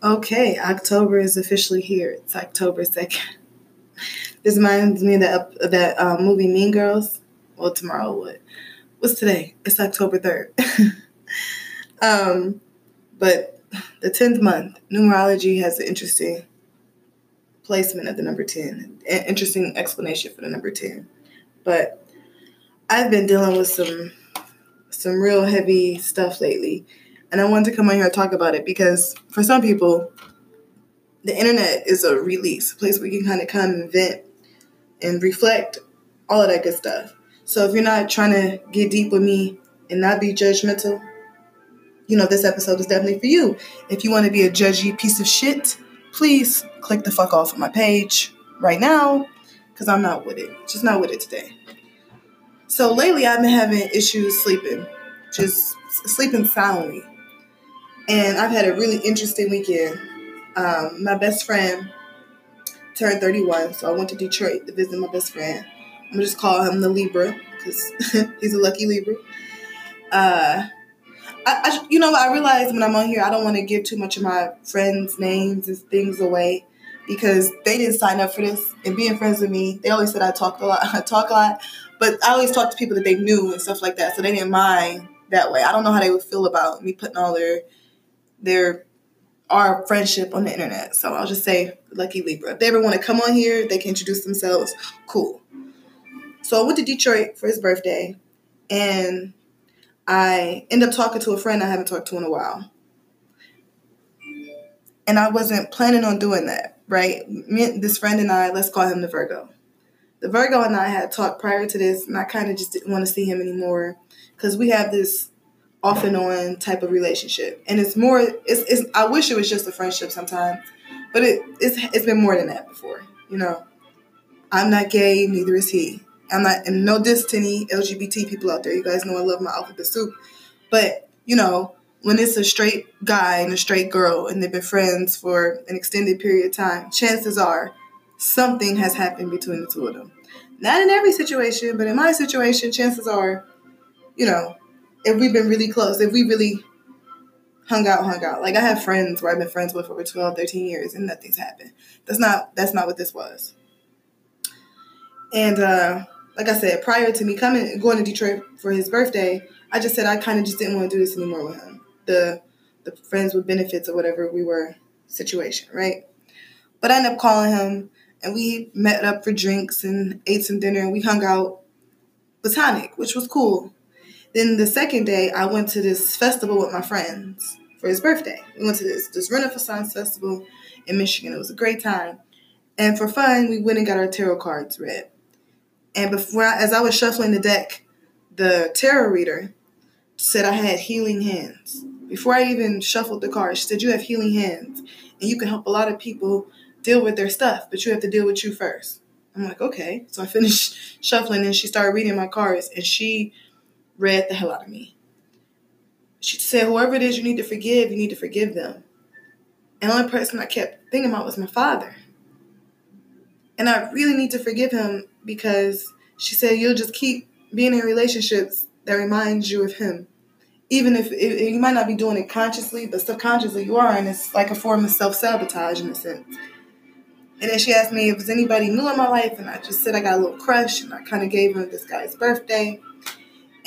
Okay, October is officially here. It's October 2nd. This reminds me of that, that um, movie Mean Girls. Well, tomorrow, what? What's today? It's October 3rd. um, but the 10th month, numerology has an interesting placement of the number 10, an interesting explanation for the number 10. But I've been dealing with some some real heavy stuff lately and I wanted to come on here and talk about it because for some people, the internet is a release, a place where you can kind of come and vent and reflect, all of that good stuff. So if you're not trying to get deep with me and not be judgmental, you know, this episode is definitely for you. If you want to be a judgy piece of shit, please click the fuck off of my page right now because I'm not with it. Just not with it today. So lately, I've been having issues sleeping, just sleeping soundly. And I've had a really interesting weekend. Um, my best friend turned 31, so I went to Detroit to visit my best friend. I'm gonna just call him the Libra because he's a lucky Libra. Uh, I, I, you know, I realize when I'm on here, I don't want to give too much of my friends' names and things away because they didn't sign up for this. And being friends with me, they always said I talk a lot. I talk a lot, but I always talk to people that they knew and stuff like that, so they didn't mind that way. I don't know how they would feel about me putting all their their are friendship on the internet. So I'll just say lucky Libra. If they ever want to come on here, they can introduce themselves. Cool. So I went to Detroit for his birthday and I end up talking to a friend I haven't talked to in a while. And I wasn't planning on doing that, right? Me, this friend and I, let's call him the Virgo. The Virgo and I had talked prior to this, and I kind of just didn't want to see him anymore because we have this off and on type of relationship. And it's more it's, it's I wish it was just a friendship sometimes, but it it's it's been more than that before, you know. I'm not gay, neither is he. I'm not and no diss to any LGBT people out there. You guys know I love my alphabet soup. But, you know, when it's a straight guy and a straight girl and they've been friends for an extended period of time, chances are something has happened between the two of them. Not in every situation, but in my situation, chances are, you know, if we've been really close, if we really hung out, hung out. Like I have friends where I've been friends with for over 12, 13 years and nothing's happened. That's not that's not what this was. And uh like I said, prior to me coming going to Detroit for his birthday, I just said I kind of just didn't want to do this anymore with him. The the friends with benefits or whatever we were situation, right? But I ended up calling him and we met up for drinks and ate some dinner and we hung out platonic, which was cool. Then the second day, I went to this festival with my friends for his birthday. We went to this this Renaissance festival in Michigan. It was a great time, and for fun, we went and got our tarot cards read. And before, as I was shuffling the deck, the tarot reader said I had healing hands. Before I even shuffled the cards, she said you have healing hands, and you can help a lot of people deal with their stuff, but you have to deal with you first. I'm like, okay. So I finished shuffling, and she started reading my cards, and she read the hell out of me. She said, whoever it is you need to forgive, you need to forgive them. And the only person I kept thinking about was my father. And I really need to forgive him because she said, you'll just keep being in relationships that reminds you of him. Even if it, you might not be doing it consciously, but subconsciously you are, and it's like a form of self sabotage in a sense. And then she asked me if there's anybody new in my life, and I just said I got a little crush, and I kind of gave her this guy's birthday.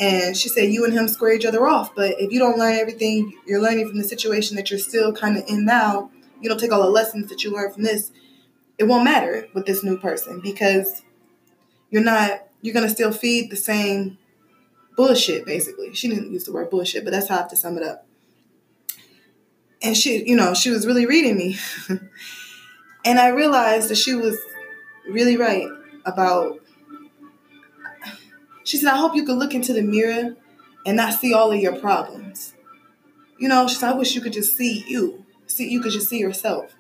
And she said, You and him square each other off. But if you don't learn everything you're learning from the situation that you're still kind of in now, you don't take all the lessons that you learned from this, it won't matter with this new person because you're not, you're going to still feed the same bullshit, basically. She didn't use the word bullshit, but that's how I have to sum it up. And she, you know, she was really reading me. and I realized that she was really right about she said, I hope you could look into the mirror and not see all of your problems. You know, she said, I wish you could just see you. See you could just see yourself.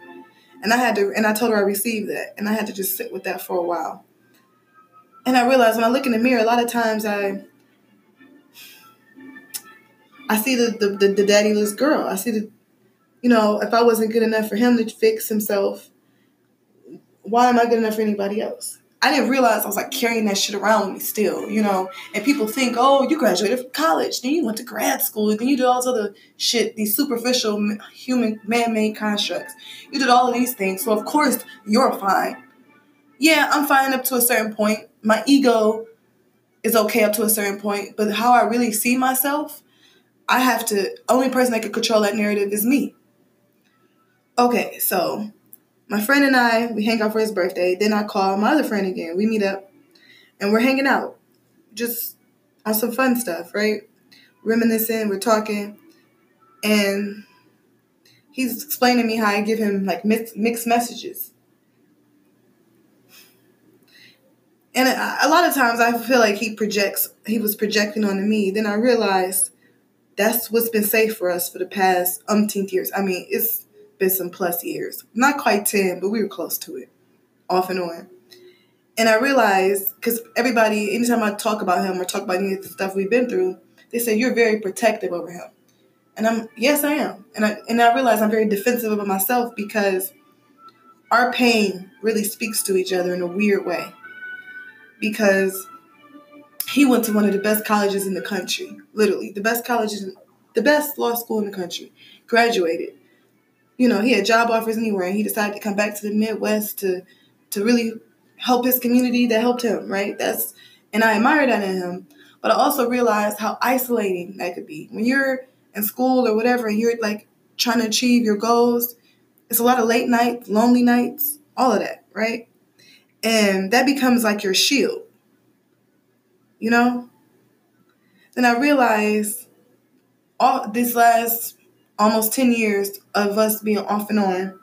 And I had to and I told her I received that. And I had to just sit with that for a while. And I realized when I look in the mirror, a lot of times I I see the the, the, the daddyless girl. I see the you know, if I wasn't good enough for him to fix himself, why am I good enough for anybody else? I didn't realize I was like carrying that shit around with me still, you know. And people think, oh, you graduated from college, then you went to grad school, then you did all this other shit, these superficial human man-made constructs. You did all of these things, so of course you're fine. Yeah, I'm fine up to a certain point. My ego is okay up to a certain point, but how I really see myself, I have to. Only person that can control that narrative is me. Okay, so my friend and I, we hang out for his birthday. Then I call my other friend again. We meet up and we're hanging out just on some fun stuff, right? Reminiscing, we're talking. And he's explaining to me how I give him like mixed messages. And a lot of times I feel like he projects, he was projecting onto me. Then I realized that's what's been safe for us for the past umpteenth years. I mean, it's been some plus years. Not quite 10, but we were close to it, off and on. And I realized, because everybody, anytime I talk about him or talk about any of the stuff we've been through, they say, You're very protective over him. And I'm, yes, I am. And I, and I realize I'm very defensive of myself because our pain really speaks to each other in a weird way. Because he went to one of the best colleges in the country, literally, the best colleges, the best law school in the country, graduated you know, he had job offers anywhere and he decided to come back to the Midwest to to really help his community that helped him, right? That's and I admire that in him. But I also realized how isolating that could be. When you're in school or whatever and you're like trying to achieve your goals, it's a lot of late nights, lonely nights, all of that, right? And that becomes like your shield. You know? Then I realized all this last almost 10 years of us being off and on,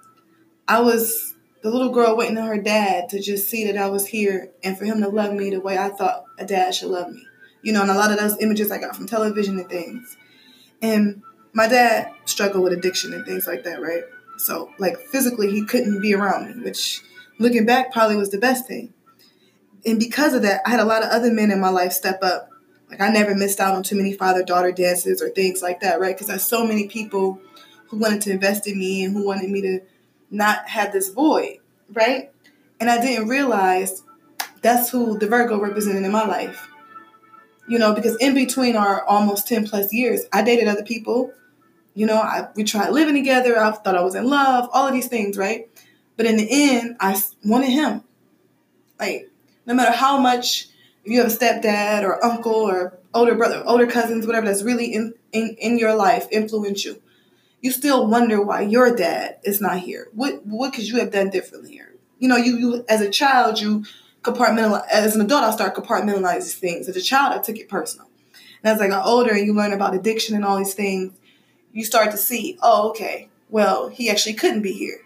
I was the little girl waiting on her dad to just see that I was here and for him to love me the way I thought a dad should love me. You know, and a lot of those images I got from television and things. And my dad struggled with addiction and things like that, right? So, like, physically, he couldn't be around me, which looking back probably was the best thing. And because of that, I had a lot of other men in my life step up like I never missed out on too many father daughter dances or things like that, right? Because there's so many people who wanted to invest in me and who wanted me to not have this void, right? And I didn't realize that's who the Virgo represented in my life. You know, because in between our almost 10 plus years, I dated other people. You know, I, we tried living together. I thought I was in love, all of these things, right? But in the end, I wanted him. Like, no matter how much if you have a stepdad or uncle or older brother, older cousins, whatever that's really in, in, in your life influence you, you still wonder why your dad is not here. What what could you have done differently here? You know, you, you as a child, you compartmentalize. As an adult, I start compartmentalizing things. As a child, I took it personal. And as I got older and you learn about addiction and all these things, you start to see, oh, okay, well, he actually couldn't be here.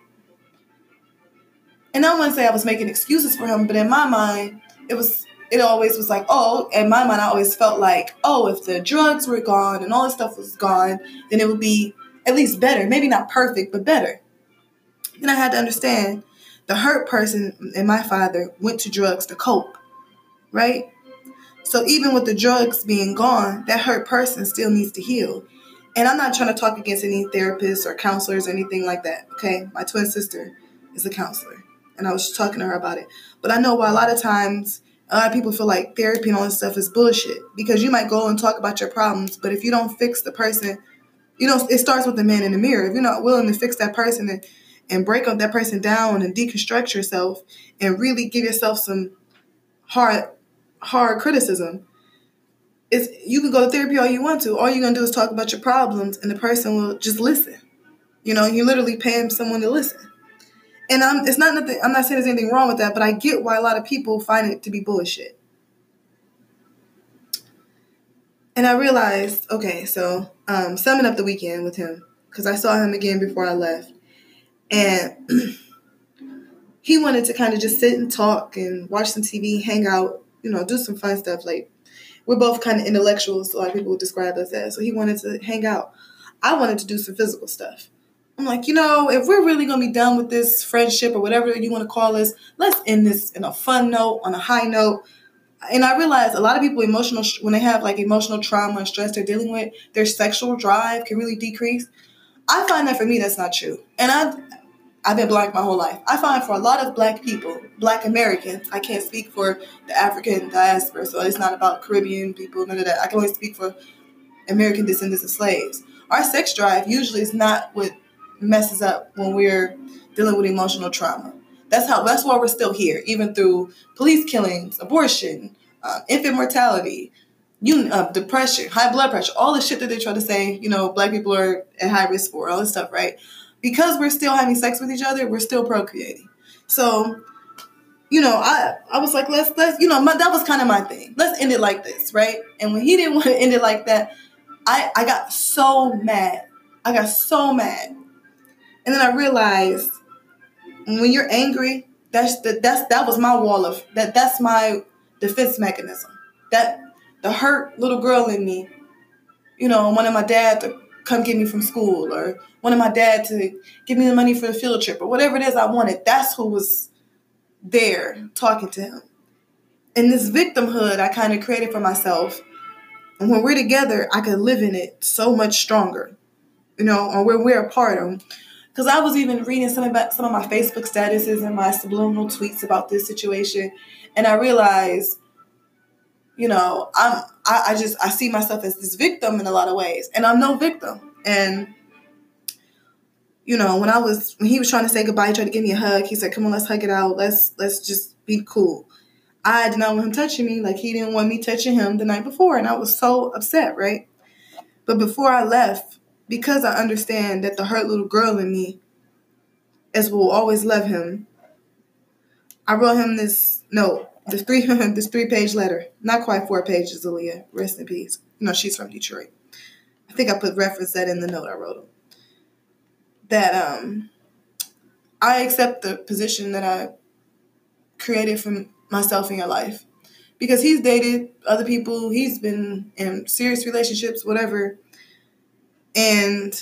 And I to say I was making excuses for him, but in my mind, it was it always was like, oh, in my mind, I always felt like, oh, if the drugs were gone and all this stuff was gone, then it would be at least better. Maybe not perfect, but better. Then I had to understand the hurt person and my father went to drugs to cope, right? So even with the drugs being gone, that hurt person still needs to heal. And I'm not trying to talk against any therapists or counselors or anything like that, okay? My twin sister is a counselor, and I was talking to her about it. But I know why a lot of times a lot of people feel like therapy and all this stuff is bullshit because you might go and talk about your problems, but if you don't fix the person, you know, it starts with the man in the mirror. If you're not willing to fix that person and, and break up that person down and deconstruct yourself and really give yourself some hard, hard criticism, it's, you can go to therapy all you want to. All you're going to do is talk about your problems and the person will just listen. You know, you're literally paying someone to listen. And I'm it's not nothing I'm not saying there's anything wrong with that, but I get why a lot of people find it to be bullshit. And I realized, okay, so um, summing up the weekend with him, because I saw him again before I left. And he wanted to kind of just sit and talk and watch some TV, hang out, you know, do some fun stuff. Like, we're both kind of intellectuals, a lot of people would describe us as. So he wanted to hang out. I wanted to do some physical stuff. I'm like, you know, if we're really gonna be done with this friendship or whatever you want to call this, let's end this in a fun note, on a high note. And I realize a lot of people emotional when they have like emotional trauma and stress they're dealing with, their sexual drive can really decrease. I find that for me that's not true. And I I've been black my whole life. I find for a lot of black people, black Americans, I can't speak for the African diaspora, so it's not about Caribbean people, none of that. I can only speak for American descendants of slaves. Our sex drive usually is not what messes up when we're dealing with emotional trauma. That's how. That's why we're still here, even through police killings, abortion, uh, infant mortality, you uh, depression, high blood pressure, all the shit that they try to say. You know, black people are at high risk for all this stuff, right? Because we're still having sex with each other, we're still procreating. So, you know, I I was like, let's let's you know, my, that was kind of my thing. Let's end it like this, right? And when he didn't want to end it like that, I I got so mad. I got so mad, and then I realized when you're angry, that's the, that's that was my wall of that. That's my defense mechanism. That the hurt little girl in me, you know, wanted my dad to come get me from school, or wanted my dad to give me the money for the field trip, or whatever it is I wanted. That's who was there talking to him. And this victimhood I kind of created for myself. And when we're together, I could live in it so much stronger, you know, or when we're apart. Or, because I was even reading some about some of my Facebook statuses and my subliminal tweets about this situation, and I realized, you know, I'm I, I just I see myself as this victim in a lot of ways, and I'm no victim. And you know, when I was when he was trying to say goodbye, he tried to give me a hug. He said, "Come on, let's hug it out. Let's let's just be cool." I did not want him touching me like he didn't want me touching him the night before, and I was so upset, right? But before I left, because I understand that the hurt little girl in me is will always love him. I wrote him this note, this three this three page letter, not quite four pages. Aaliyah, rest in peace. No, she's from Detroit. I think I put reference that in the note I wrote him. That um, I accept the position that I created for myself in your life because he's dated other people, he's been in serious relationships, whatever and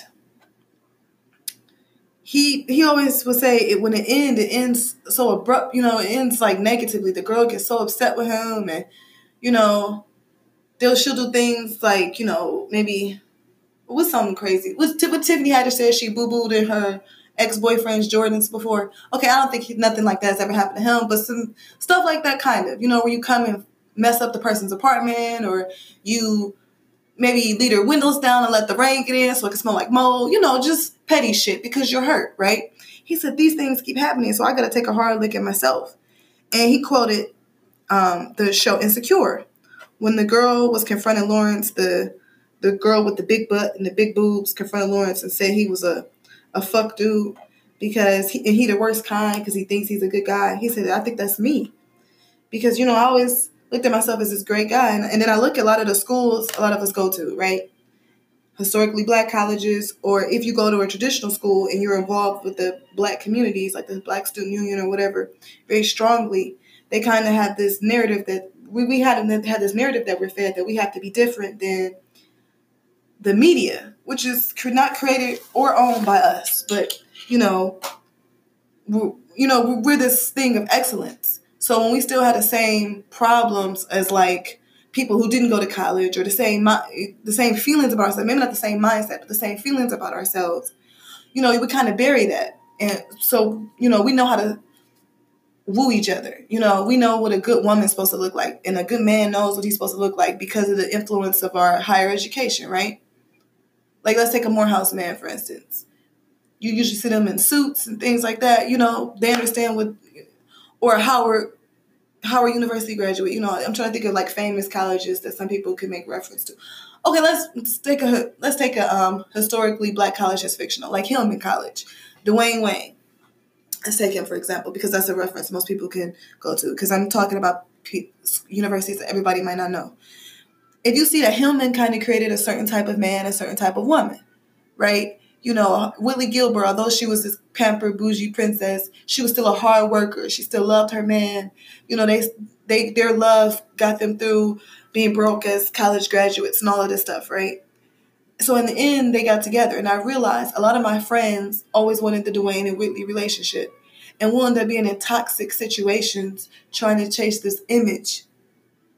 he he always would say it when it ends, it ends so abrupt, you know, it ends like negatively. The girl gets so upset with him and you know, they'll she'll do things like, you know, maybe what's something crazy. What's what Tiffany Haddish said she boo-booed in her ex-boyfriend's Jordans before. Okay, I don't think he, nothing like that has ever happened to him, but some stuff like that kind of, you know, where you come and mess up the person's apartment or you maybe leave your windows down and let the rain get in so it can smell like mold, you know, just petty shit because you're hurt, right? He said, These things keep happening, so I got to take a hard look at myself. And he quoted um, the show Insecure. When the girl was confronting Lawrence, the the girl with the big butt and the big boobs confronted Lawrence and said he was a, a fuck dude because he, and he the worst kind because he thinks he's a good guy. He said, I think that's me. Because, you know, I always looked at myself as this great guy. And, and then I look at a lot of the schools a lot of us go to, right? Historically black colleges, or if you go to a traditional school and you're involved with the black communities, like the Black Student Union or whatever, very strongly, they kind of have this narrative that we, we had, had this narrative that we're fed that we have to be different than the media, which is not created or owned by us, but you know, you know, we're this thing of excellence so when we still had the same problems as like people who didn't go to college or the same the same feelings about ourselves, maybe not the same mindset, but the same feelings about ourselves, you know, we kind of bury that. And so, you know, we know how to woo each other. You know, we know what a good woman's supposed to look like, and a good man knows what he's supposed to look like because of the influence of our higher education, right? Like, let's take a Morehouse man, for instance. You usually see them in suits and things like that. You know, they understand what or Howard Howard University graduate. You know, I'm trying to think of like famous colleges that some people can make reference to. Okay, let's, take a let's take a um, historically black college as fictional, like Hillman College, Dwayne Wayne. Let's take him for example because that's a reference most people can go to. Because I'm talking about p- universities that everybody might not know. If you see that Hillman kind of created a certain type of man, a certain type of woman, right? You know, Whitley Gilbert, although she was this pampered bougie princess, she was still a hard worker. She still loved her man. You know, they they their love got them through being broke as college graduates and all of this stuff, right? So in the end, they got together, and I realized a lot of my friends always wanted the Dwayne and Whitley relationship, and we ended up being in toxic situations trying to chase this image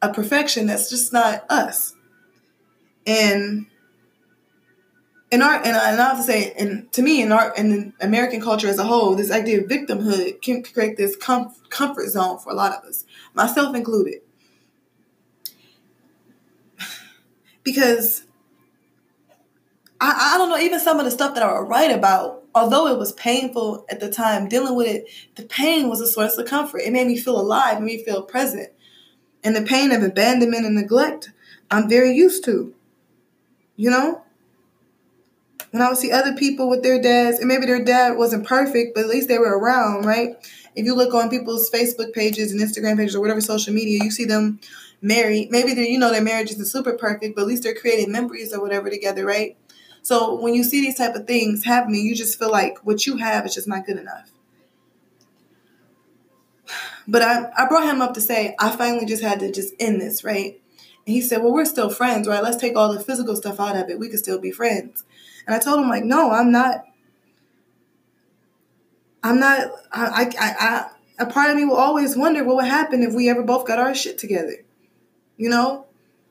of perfection that's just not us. And in our and I, and have to say, and to me, in our in American culture as a whole, this idea of victimhood can create this com- comfort zone for a lot of us, myself included. Because I, I don't know, even some of the stuff that I write about, although it was painful at the time, dealing with it, the pain was a source of comfort. It made me feel alive, made me feel present. And the pain of abandonment and neglect, I'm very used to. You know? When I would see other people with their dads, and maybe their dad wasn't perfect, but at least they were around, right? If you look on people's Facebook pages and Instagram pages or whatever social media, you see them married. Maybe they you know their marriage isn't super perfect, but at least they're creating memories or whatever together, right? So when you see these type of things happening, you just feel like what you have is just not good enough. But I, I brought him up to say, I finally just had to just end this, right? And he said, Well, we're still friends, right? Let's take all the physical stuff out of it. We could still be friends. And I told him, like, no, I'm not. I'm not. I, I, I, a part of me will always wonder what would happen if we ever both got our shit together. You know,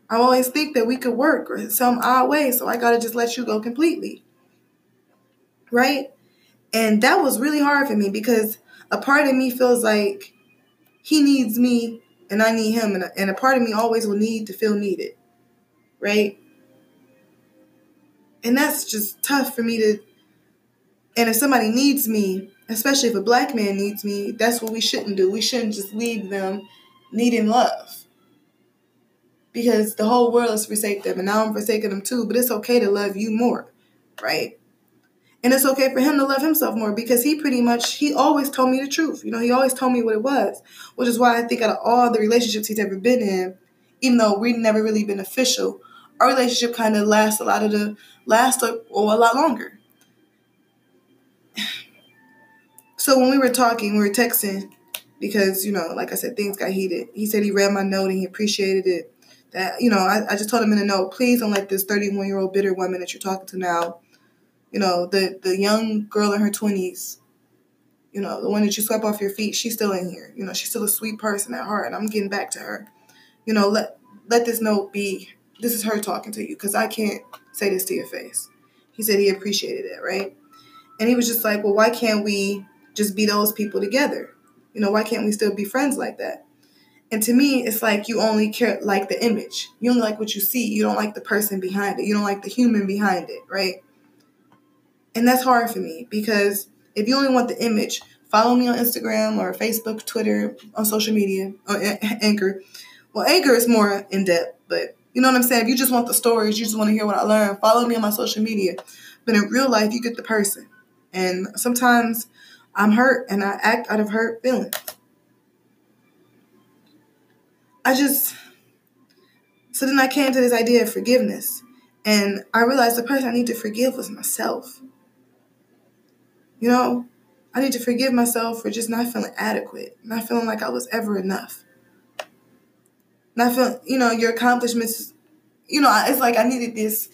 I always think that we could work or some odd way, so I gotta just let you go completely. Right? And that was really hard for me because a part of me feels like he needs me and I need him, and a, and a part of me always will need to feel needed. Right? And that's just tough for me to. And if somebody needs me, especially if a black man needs me, that's what we shouldn't do. We shouldn't just leave them needing love because the whole world has forsaken them and now I'm forsaking them too. But it's okay to love you more, right? And it's okay for him to love himself more because he pretty much he always told me the truth. You know, he always told me what it was, which is why I think out of all the relationships he's ever been in, even though we've never really been official, our relationship kind of lasts a lot of the last or, a lot longer. So when we were talking, we were texting because you know, like I said, things got heated. He said he read my note and he appreciated it that you know I, I just told him in a note please don't let this 31 year old bitter woman that you're talking to now you know the the young girl in her 20s you know the one that you swept off your feet she's still in here you know she's still a sweet person at heart and i'm getting back to her you know let let this note be this is her talking to you because i can't say this to your face he said he appreciated it right and he was just like well why can't we just be those people together you know why can't we still be friends like that and to me, it's like you only care like the image. You only like what you see. You don't like the person behind it. You don't like the human behind it, right? And that's hard for me because if you only want the image, follow me on Instagram or Facebook, Twitter, on social media, or Anchor. Well, Anchor is more in depth, but you know what I'm saying? If you just want the stories, you just want to hear what I learned, follow me on my social media. But in real life, you get the person. And sometimes I'm hurt and I act out of hurt feelings. I just so then I came to this idea of forgiveness. And I realized the person I need to forgive was myself. You know, I need to forgive myself for just not feeling adequate, not feeling like I was ever enough. Not feeling, you know, your accomplishments, you know, it's like I needed this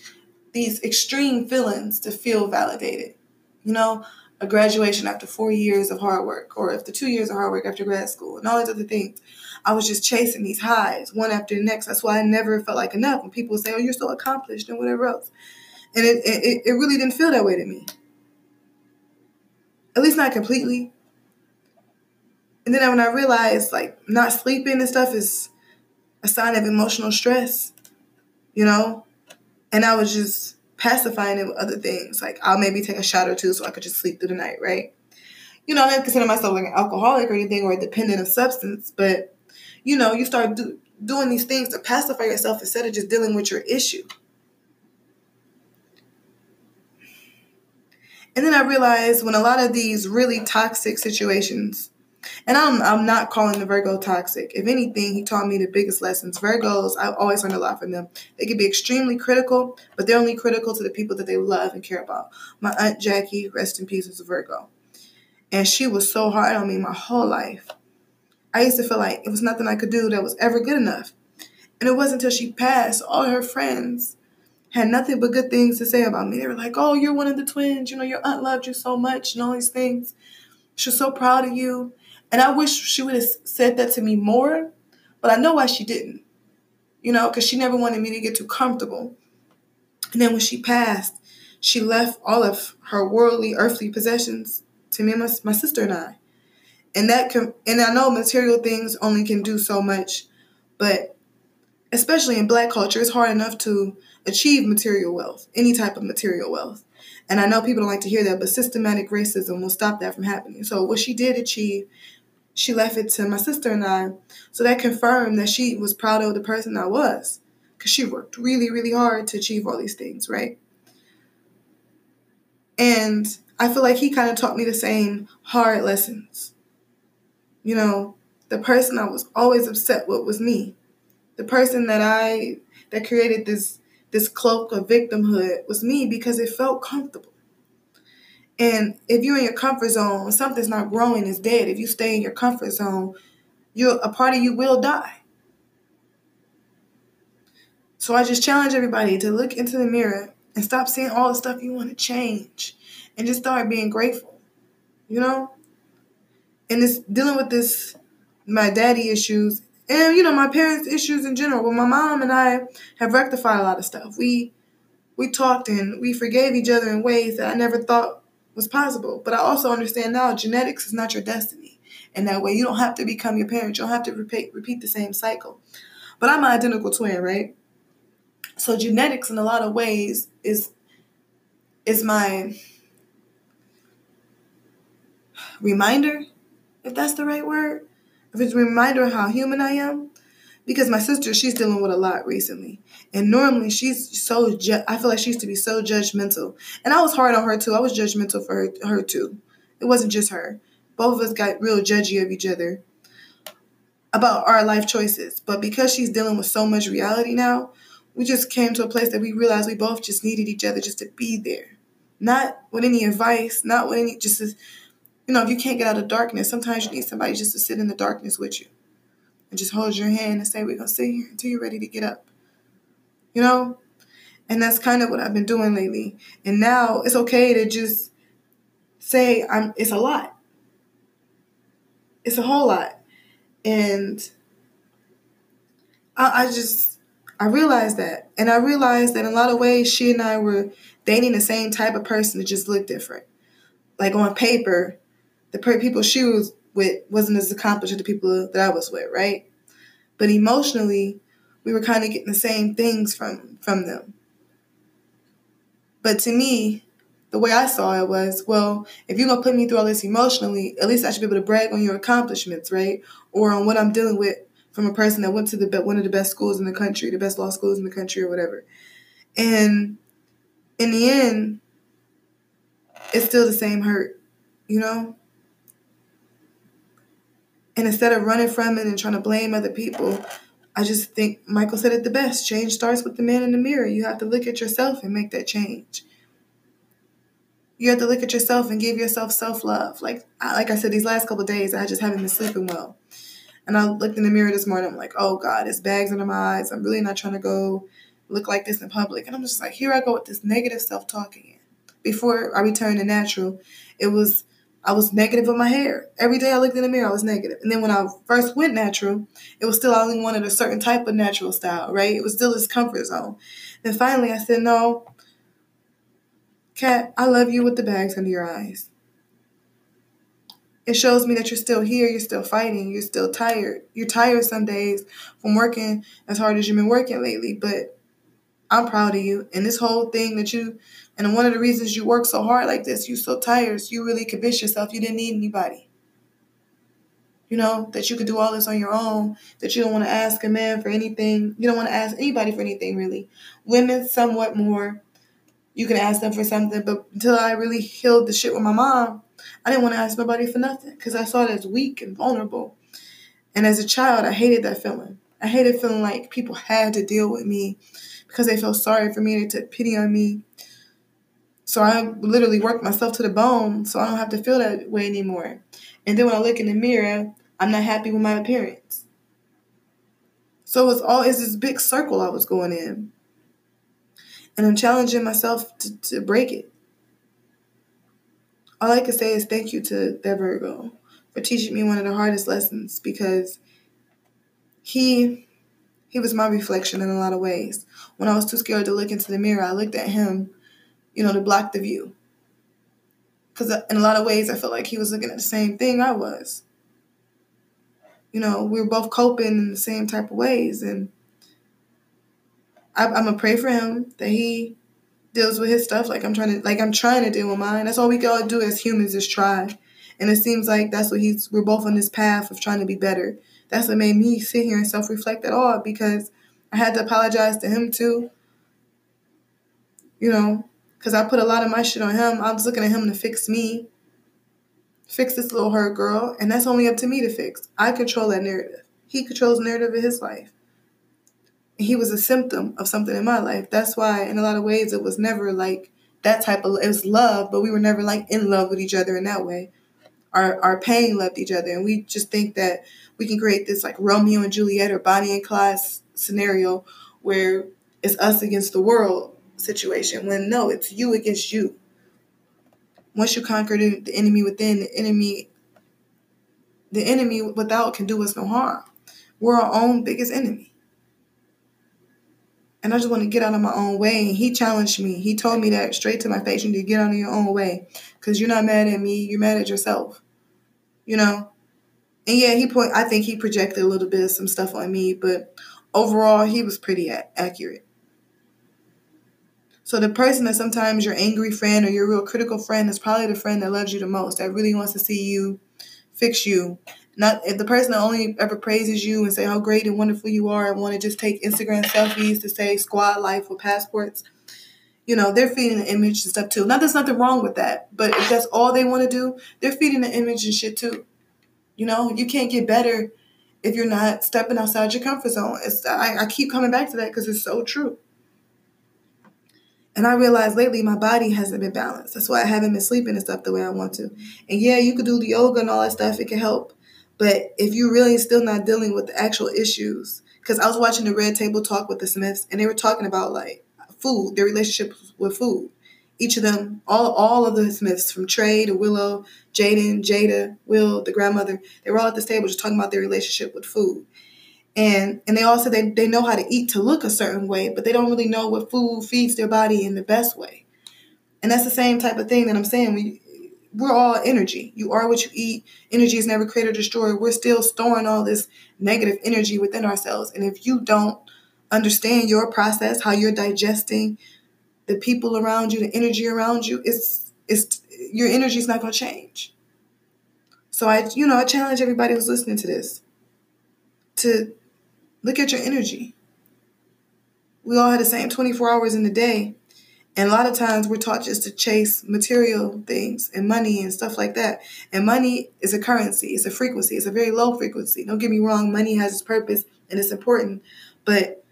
these extreme feelings to feel validated. You know, a graduation after four years of hard work, or after two years of hard work after grad school, and all these other things. I was just chasing these highs one after the next. That's why I never felt like enough. When people say, "Oh, you're so accomplished," and whatever else, and it it, it really didn't feel that way to me. At least not completely. And then when I realized like not sleeping and stuff is a sign of emotional stress, you know, and I was just pacifying it with other things. Like I'll maybe take a shot or two so I could just sleep through the night, right? You know, I don't consider myself like an alcoholic or anything or dependent of substance, but you know, you start do, doing these things to pacify yourself instead of just dealing with your issue. And then I realized when a lot of these really toxic situations, and I'm I'm not calling the Virgo toxic. If anything, he taught me the biggest lessons. Virgos, I've always learned a lot from them. They can be extremely critical, but they're only critical to the people that they love and care about. My aunt Jackie, rest in peace, was a Virgo. And she was so hard on me my whole life. I used to feel like it was nothing I could do that was ever good enough. And it wasn't until she passed, all her friends had nothing but good things to say about me. They were like, oh, you're one of the twins. You know, your aunt loved you so much and all these things. She's so proud of you. And I wish she would have said that to me more, but I know why she didn't. You know, because she never wanted me to get too comfortable. And then when she passed, she left all of her worldly, earthly possessions to me and my, my sister and I. And that can, and I know material things only can do so much, but especially in black culture, it's hard enough to achieve material wealth, any type of material wealth. And I know people don't like to hear that, but systematic racism will stop that from happening. So what she did achieve, she left it to my sister and I. So that confirmed that she was proud of the person I was. Because she worked really, really hard to achieve all these things, right? And I feel like he kind of taught me the same hard lessons. You know, the person I was always upset with was me. The person that I that created this this cloak of victimhood was me because it felt comfortable. And if you're in your comfort zone, something's not growing, it's dead. If you stay in your comfort zone, you're a part of you will die. So I just challenge everybody to look into the mirror and stop seeing all the stuff you want to change and just start being grateful. You know? And it's dealing with this my daddy issues and you know my parents issues in general but my mom and i have rectified a lot of stuff we we talked and we forgave each other in ways that i never thought was possible. But i also understand now genetics is not your destiny. And that way you don't have to become your parents. you don't have to repeat repeat the same cycle. But i'm an identical twin right? So genetics in a lot of ways is is my reminder if that's the right word. If it's a reminder of how human I am, because my sister, she's dealing with a lot recently. And normally she's so, ju- I feel like she used to be so judgmental. And I was hard on her too. I was judgmental for her, her too. It wasn't just her. Both of us got real judgy of each other about our life choices. But because she's dealing with so much reality now, we just came to a place that we realized we both just needed each other just to be there. Not with any advice, not with any, just you know, if you can't get out of darkness, sometimes you need somebody just to sit in the darkness with you and just hold your hand and say, We're going to sit here until you're ready to get up. You know? And that's kind of what I've been doing lately. And now it's okay to just say, I'm, it's a lot. It's a whole lot. And I, I just, I realized that. And I realized that in a lot of ways, she and I were dating the same type of person that just looked different. Like on paper, the people she was with wasn't as accomplished as the people that I was with, right? But emotionally, we were kind of getting the same things from from them. But to me, the way I saw it was, well, if you're gonna put me through all this emotionally, at least I should be able to brag on your accomplishments, right? Or on what I'm dealing with from a person that went to the one of the best schools in the country, the best law schools in the country, or whatever. And in the end, it's still the same hurt, you know. And instead of running from it and trying to blame other people, I just think Michael said it the best. Change starts with the man in the mirror. You have to look at yourself and make that change. You have to look at yourself and give yourself self love. Like like I said, these last couple days, I just haven't been sleeping well. And I looked in the mirror this morning. I'm like, oh God, it's bags under my eyes. I'm really not trying to go look like this in public. And I'm just like, here I go with this negative self talk again. Before I returned to natural, it was I was negative with my hair. Every day I looked in the mirror, I was negative. And then when I first went natural, it was still I only wanted a certain type of natural style, right? It was still this comfort zone. Then finally I said, no, Kat, I love you with the bags under your eyes. It shows me that you're still here, you're still fighting, you're still tired. You're tired some days from working as hard as you've been working lately, but I'm proud of you. And this whole thing that you and one of the reasons you work so hard like this, you're so tired, you really convinced yourself you didn't need anybody. You know, that you could do all this on your own, that you don't want to ask a man for anything. You don't want to ask anybody for anything, really. Women, somewhat more. You can ask them for something, but until I really healed the shit with my mom, I didn't want to ask nobody for nothing because I saw it as weak and vulnerable. And as a child, I hated that feeling. I hated feeling like people had to deal with me because they felt sorry for me, they took pity on me. So I literally worked myself to the bone so I don't have to feel that way anymore. And then when I look in the mirror, I'm not happy with my appearance. So it's all it's this big circle I was going in. And I'm challenging myself to, to break it. All I can say is thank you to that Virgo for teaching me one of the hardest lessons because he he was my reflection in a lot of ways. When I was too scared to look into the mirror, I looked at him you know, to block the view. Because uh, in a lot of ways, I felt like he was looking at the same thing I was. You know, we were both coping in the same type of ways. And I, I'm going to pray for him that he deals with his stuff like I'm trying to like I'm trying to deal with mine. That's all we all do as humans is try. And it seems like that's what he's we're both on this path of trying to be better. That's what made me sit here and self reflect at all because I had to apologize to him too. You know, because I put a lot of my shit on him. I was looking at him to fix me, fix this little hurt girl, and that's only up to me to fix. I control that narrative. He controls narrative of his life he was a symptom of something in my life. That's why, in a lot of ways, it was never like that type of. It was love, but we were never like in love with each other in that way. Our our pain left each other, and we just think that we can create this like Romeo and Juliet or Bonnie and Clyde scenario where it's us against the world situation. When no, it's you against you. Once you conquer the, enemy within, the enemy, the enemy without can do us no harm. We're our own biggest enemy and I just want to get out of my own way. And he challenged me. He told me that straight to my face. You need to get out of your own way because you're not mad at me. You're mad at yourself. You know. And yeah, he point. I think he projected a little bit of some stuff on me, but overall, he was pretty accurate. So the person that sometimes your angry friend or your real critical friend is probably the friend that loves you the most, that really wants to see you fix you not if the person that only ever praises you and say how great and wonderful you are and want to just take Instagram selfies to say squad life with passports, you know, they're feeding the image and stuff too. Now there's nothing wrong with that, but if that's all they want to do, they're feeding the image and shit too. You know, you can't get better if you're not stepping outside your comfort zone. It's I, I keep coming back to that because it's so true. And I realized lately my body hasn't been balanced. That's why I haven't been sleeping and stuff the way I want to. And yeah, you could do the yoga and all that stuff. It can help. But if you're really still not dealing with the actual issues, because I was watching the Red Table Talk with the Smiths, and they were talking about like food, their relationship with food. Each of them, all all of the Smiths, from Trey to Willow, Jaden, Jada, Will, the grandmother, they were all at this table just talking about their relationship with food. And and they all said they, they know how to eat to look a certain way, but they don't really know what food feeds their body in the best way. And that's the same type of thing that I'm saying. We we're all energy. You are what you eat. Energy is never created or destroyed. We're still storing all this negative energy within ourselves. And if you don't understand your process, how you're digesting the people around you, the energy around you, it's it's your energy is not going to change. So I, you know, I challenge everybody who's listening to this to look at your energy. We all have the same 24 hours in the day. And a lot of times we're taught just to chase material things and money and stuff like that. And money is a currency, it's a frequency, it's a very low frequency. Don't get me wrong, money has its purpose and it's important. But,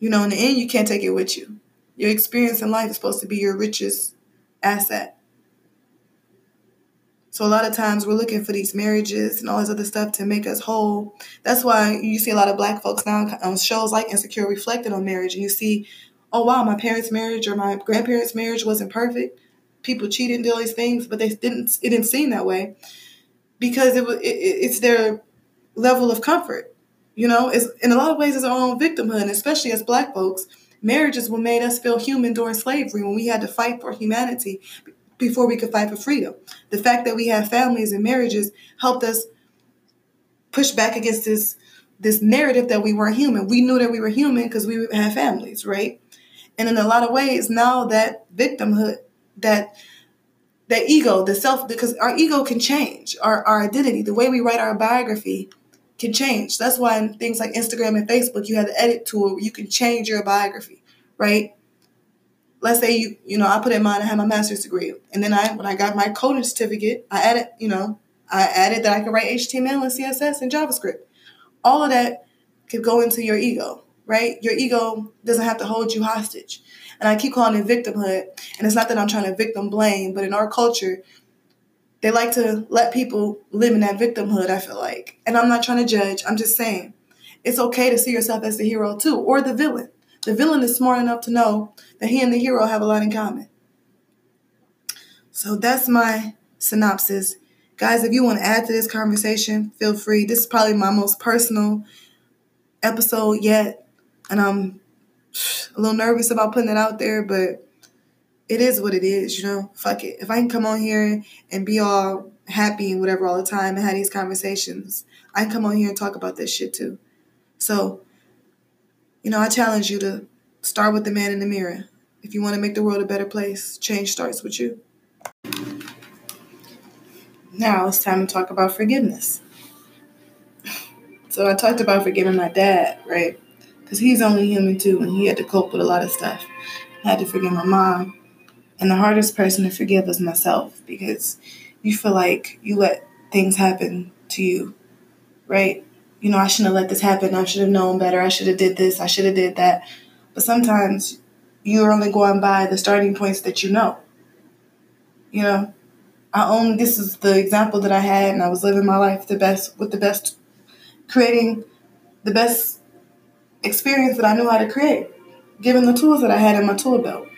you know, in the end, you can't take it with you. Your experience in life is supposed to be your richest asset. So a lot of times we're looking for these marriages and all this other stuff to make us whole. That's why you see a lot of black folks now on shows like Insecure reflected on marriage, and you see oh wow, my parents' marriage or my grandparents' marriage wasn't perfect. People cheated and did all these things, but they didn't. It didn't seem that way because it was. It, it's their level of comfort. You know, it's in a lot of ways it's our own victimhood, especially as Black folks. Marriage is what made us feel human during slavery when we had to fight for humanity before we could fight for freedom. The fact that we have families and marriages helped us push back against this this narrative that we weren't human. We knew that we were human because we had families, right? And in a lot of ways, now that victimhood, that that ego, the self, because our ego can change, our, our identity, the way we write our biography can change. That's why in things like Instagram and Facebook, you have the edit tool you can change your biography, right? Let's say you, you know, I put in mine, I have my master's degree. And then I, when I got my coding certificate, I added, you know, I added that I could write HTML and CSS and JavaScript. All of that could go into your ego right? Your ego doesn't have to hold you hostage. And I keep calling it victimhood. And it's not that I'm trying to victim blame, but in our culture, they like to let people live in that victimhood, I feel like. And I'm not trying to judge, I'm just saying it's okay to see yourself as the hero too, or the villain. The villain is smart enough to know that he and the hero have a lot in common. So that's my synopsis. Guys, if you want to add to this conversation, feel free. This is probably my most personal episode yet and I'm a little nervous about putting it out there, but it is what it is, you know? Fuck it. If I can come on here and be all happy and whatever all the time and have these conversations, I can come on here and talk about this shit too. So, you know, I challenge you to start with the man in the mirror. If you want to make the world a better place, change starts with you. Now it's time to talk about forgiveness. So I talked about forgiving my dad, right? Because he's only human too, and he had to cope with a lot of stuff. I had to forgive my mom. And the hardest person to forgive was myself because you feel like you let things happen to you, right? You know, I shouldn't have let this happen. I should have known better. I should have did this. I should have did that. But sometimes you're only going by the starting points that you know. You know, I own this is the example that I had, and I was living my life the best with the best, creating the best experience that I knew how to create, given the tools that I had in my tool belt.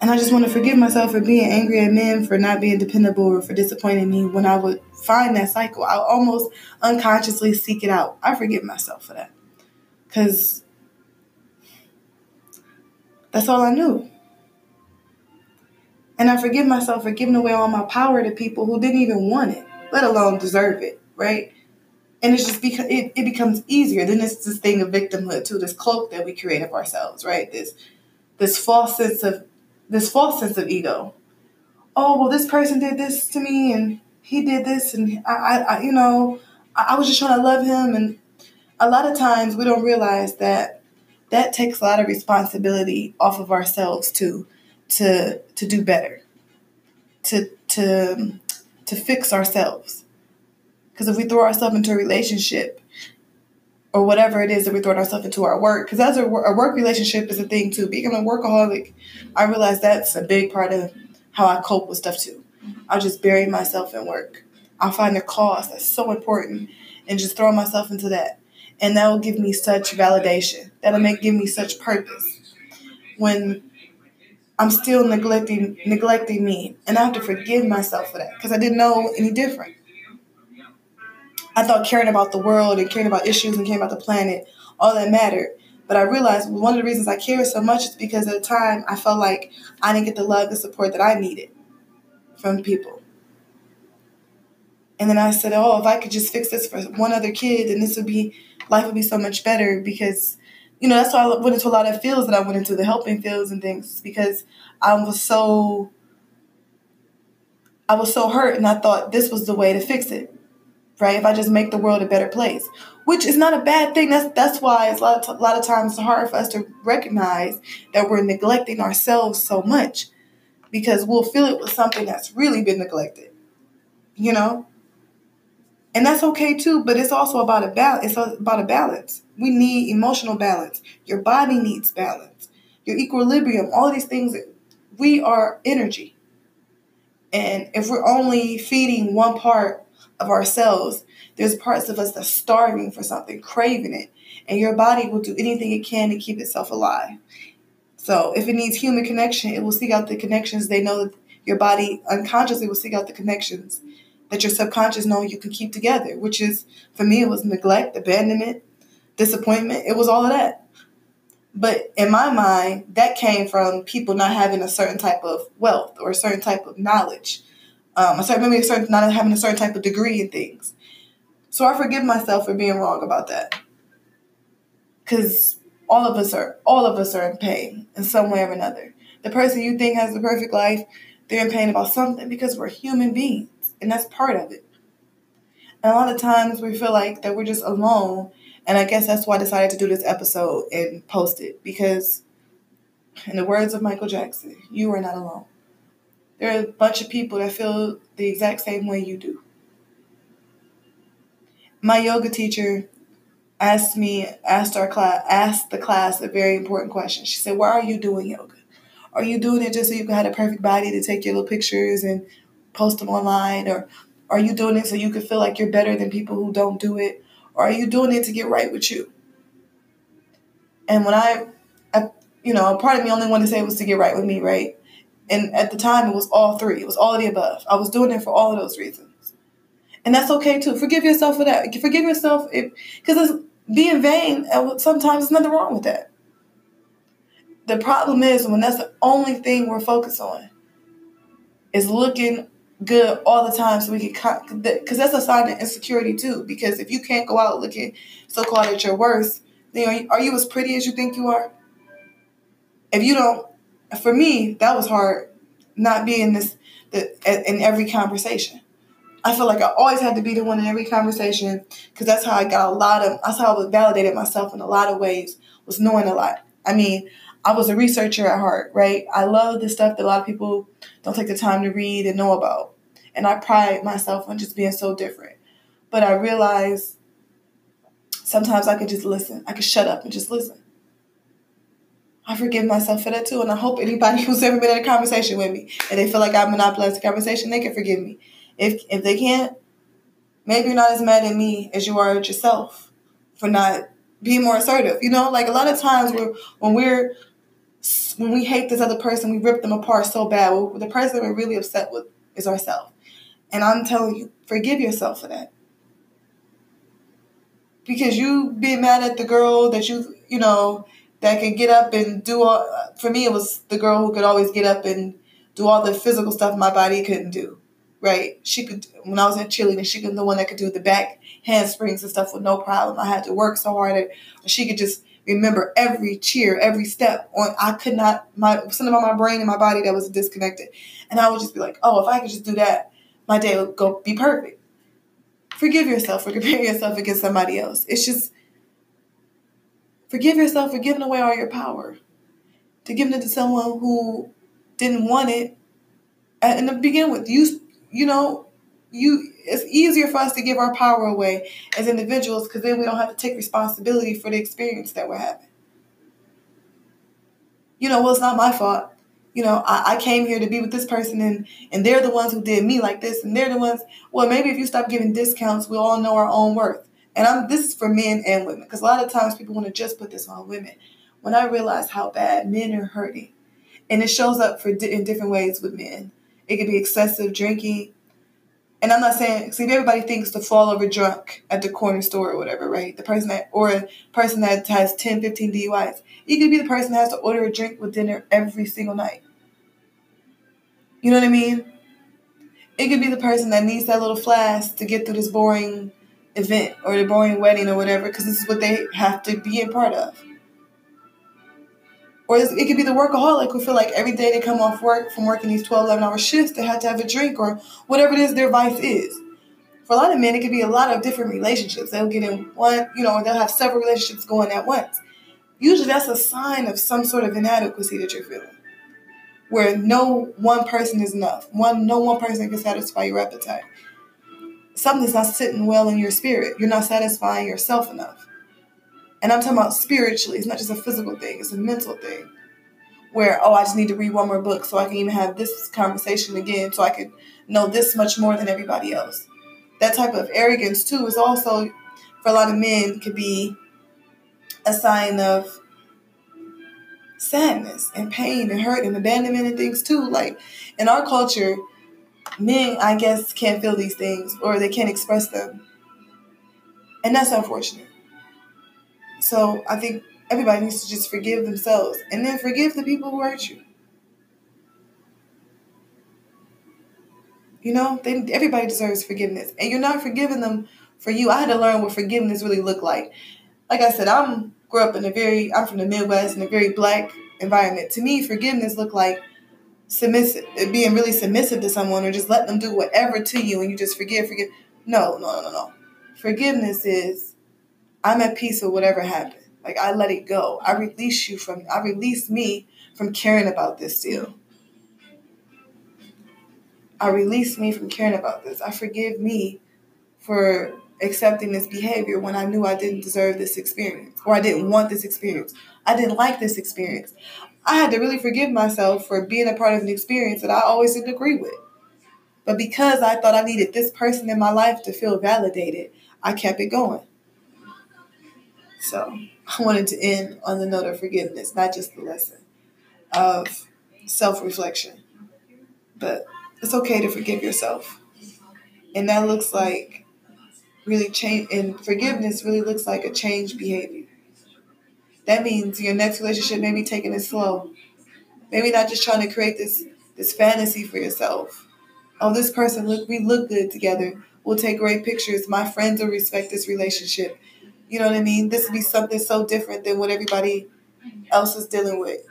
And I just want to forgive myself for being angry at men, for not being dependable, or for disappointing me when I would find that cycle. I almost unconsciously seek it out. I forgive myself for that. Because that's all I knew. And I forgive myself for giving away all my power to people who didn't even want it, let alone deserve it, right? And it's just because it, it becomes easier. Then it's this thing of victimhood too, this cloak that we create of ourselves, right? This this false sense of this false sense of ego. Oh well, this person did this to me, and he did this, and I, I, I you know, I, I was just trying to love him, and a lot of times we don't realize that that takes a lot of responsibility off of ourselves too to to do better to to to fix ourselves because if we throw ourselves into a relationship or whatever it is that we throw ourselves into our work. Because as a, a work relationship is a thing too. Being a workaholic i realize that's a big part of how i cope with stuff too. I'll just bury myself in work. I'll find a cause that's so important and just throw myself into that. And that will give me such validation. That'll make give me such purpose. When I'm still neglecting neglecting me, and I have to forgive myself for that because I didn't know any different. I thought caring about the world and caring about issues and caring about the planet all that mattered. But I realized one of the reasons I cared so much is because at the time I felt like I didn't get the love and support that I needed from people. And then I said, oh, if I could just fix this for one other kid, then this would be life would be so much better because you know that's why I went into a lot of fields that I went into the helping fields and things because I was so I was so hurt and I thought this was the way to fix it right? If I just make the world a better place which is not a bad thing. That's that's why it's a lot of, a lot of times it's hard for us to recognize that we're neglecting ourselves so much because we'll fill it with something that's really been neglected you know? And that's okay too but it's also about a balance it's about a balance. We need emotional balance. Your body needs balance. Your equilibrium all these things we are energy. And if we're only feeding one part of ourselves there's parts of us that's starving for something craving it and your body will do anything it can to keep itself alive so if it needs human connection it will seek out the connections they know that your body unconsciously will seek out the connections that your subconscious know you can keep together, which is for me it was neglect, abandonment, disappointment. It was all of that. But in my mind, that came from people not having a certain type of wealth or a certain type of knowledge. Um, a certain maybe a certain not having a certain type of degree in things. So I forgive myself for being wrong about that. Cause all of us are all of us are in pain in some way or another. The person you think has the perfect life, they're in pain about something because we're human beings and that's part of it. And a lot of times we feel like that we're just alone, and I guess that's why I decided to do this episode and post it because, in the words of Michael Jackson, you are not alone. There are a bunch of people that feel the exact same way you do. My yoga teacher asked me, asked our class, asked the class a very important question. She said, "Why are you doing yoga? Are you doing it just so you can have a perfect body to take your little pictures and post them online or are you doing it so you can feel like you're better than people who don't do it or are you doing it to get right with you and when i, I you know part of me only wanted to say it was to get right with me right and at the time it was all three. It was all of the above. I was doing it for all of those reasons. And that's okay too. Forgive yourself for that. Forgive yourself if because being vain sometimes there's nothing wrong with that. The problem is when that's the only thing we're focused on is looking good all the time so we can because that's a sign of insecurity too because if you can't go out looking so-called at your worst then are you, are you as pretty as you think you are? If you don't for me that was hard not being this the, in every conversation i feel like i always had to be the one in every conversation because that's how i got a lot of that's how i validated myself in a lot of ways was knowing a lot i mean I was a researcher at heart, right? I love the stuff that a lot of people don't take the time to read and know about. And I pride myself on just being so different. But I realize sometimes I could just listen. I could shut up and just listen. I forgive myself for that too. And I hope anybody who's ever been in a conversation with me and they feel like I monopolized the conversation, they can forgive me. If if they can't, maybe you're not as mad at me as you are at yourself for not being more assertive. You know, like a lot of times we're, when we're when we hate this other person, we rip them apart so bad. Well, the person we're really upset with is ourselves. And I'm telling you, forgive yourself for that. Because you being mad at the girl that you, you know, that can get up and do all, for me, it was the girl who could always get up and do all the physical stuff my body couldn't do. Right? She could, when I was in cheerleading, she could the one that could do the back handsprings and stuff with no problem. I had to work so hard. At, she could just remember every cheer, every step. On I could not my something about my brain and my body that was disconnected, and I would just be like, oh, if I could just do that, my day would go be perfect. Forgive yourself for comparing yourself against somebody else. It's just forgive yourself for giving away all your power, to giving it to someone who didn't want it. And to begin with, you you know you it's easier for us to give our power away as individuals because then we don't have to take responsibility for the experience that we're having. You know, well, it's not my fault. You know, I, I came here to be with this person and and they're the ones who did me like this and they're the ones well maybe if you stop giving discounts we all know our own worth. And I'm this is for men and women because a lot of times people want to just put this on women. When I realize how bad men are hurting, and it shows up for in different ways with men. It could be excessive drinking, and I'm not saying, see, everybody thinks to fall over drunk at the corner store or whatever, right? The person that, or a person that has 10, 15 DUIs. You could be the person that has to order a drink with dinner every single night. You know what I mean? It could be the person that needs that little flask to get through this boring event or the boring wedding or whatever, because this is what they have to be a part of. Or it could be the workaholic who feel like every day they come off work from working these 12, 11 hour shifts, they have to have a drink or whatever it is their vice is. For a lot of men, it could be a lot of different relationships. They'll get in one, you know, they'll have several relationships going at once. Usually that's a sign of some sort of inadequacy that you're feeling. Where no one person is enough. One no one person can satisfy your appetite. Something's not sitting well in your spirit. You're not satisfying yourself enough. And I'm talking about spiritually. It's not just a physical thing, it's a mental thing. Where, oh, I just need to read one more book so I can even have this conversation again so I can know this much more than everybody else. That type of arrogance, too, is also, for a lot of men, could be a sign of sadness and pain and hurt and abandonment and things, too. Like in our culture, men, I guess, can't feel these things or they can't express them. And that's unfortunate. So I think everybody needs to just forgive themselves and then forgive the people who hurt you. You know, they, everybody deserves forgiveness, and you're not forgiving them for you. I had to learn what forgiveness really looked like. Like I said, I'm grew up in a very I'm from the Midwest in a very black environment. To me, forgiveness looked like submissive, being really submissive to someone, or just letting them do whatever to you, and you just forgive, forgive. No, no, no, no. Forgiveness is I'm at peace with whatever happened. Like I let it go. I release you from I release me from caring about this deal. I release me from caring about this. I forgive me for accepting this behavior when I knew I didn't deserve this experience or I didn't want this experience. I didn't like this experience. I had to really forgive myself for being a part of an experience that I always didn't agree with. But because I thought I needed this person in my life to feel validated, I kept it going. So I wanted to end on the note of forgiveness, not just the lesson of self reflection. But it's okay to forgive yourself. And that looks like really change, and forgiveness really looks like a change behavior. That means your next relationship maybe taking it slow. Maybe not just trying to create this this fantasy for yourself. Oh, this person look we look good together. We'll take great pictures. My friends will respect this relationship. You know what I mean? This would be something so different than what everybody else is dealing with.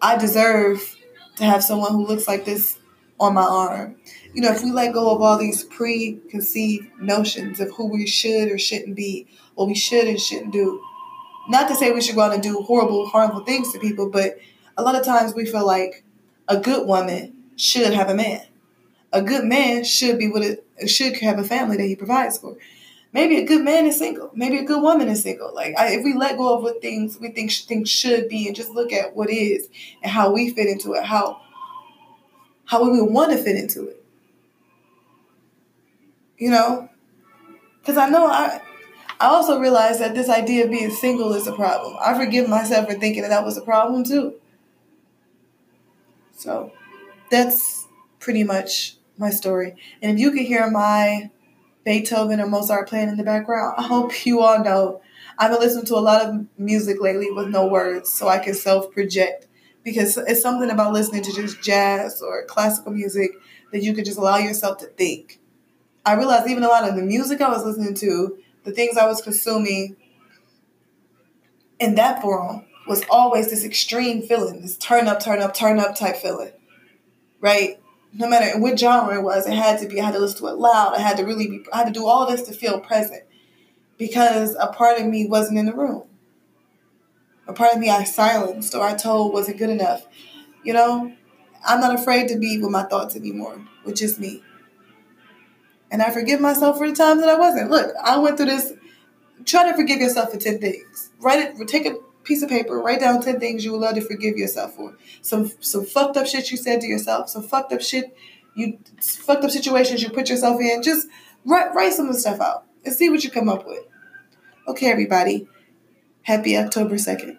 I deserve to have someone who looks like this on my arm. You know, if we let go of all these preconceived notions of who we should or shouldn't be, what we should and shouldn't do, not to say we should go out and do horrible, harmful things to people, but a lot of times we feel like a good woman should have a man. A good man should be with a should have a family that he provides for. Maybe a good man is single. Maybe a good woman is single. Like I, if we let go of what things we think things should be and just look at what is and how we fit into it, how how we want to fit into it. You know, because I know I I also realized that this idea of being single is a problem. I forgive myself for thinking that that was a problem too. So that's pretty much my story. And if you can hear my Beethoven or Mozart playing in the background, I hope you all know I've been listening to a lot of music lately with no words so I can self project because it's something about listening to just jazz or classical music that you can just allow yourself to think. I realized even a lot of the music I was listening to the things I was consuming in that forum was always this extreme feeling, this turn up, turn up, turn up type feeling, right? No matter what genre it was, it had to be. I had to listen to it loud. I had to really be. I had to do all this to feel present, because a part of me wasn't in the room. A part of me I silenced or I told wasn't good enough. You know, I'm not afraid to be with my thoughts anymore, which is me. And I forgive myself for the times that I wasn't. Look, I went through this. Try to forgive yourself for 10 things. Write it, take a piece of paper, write down 10 things you would love to forgive yourself for. Some some fucked up shit you said to yourself, some fucked up shit you fucked up situations you put yourself in. Just write write some of the stuff out and see what you come up with. Okay, everybody. Happy October 2nd.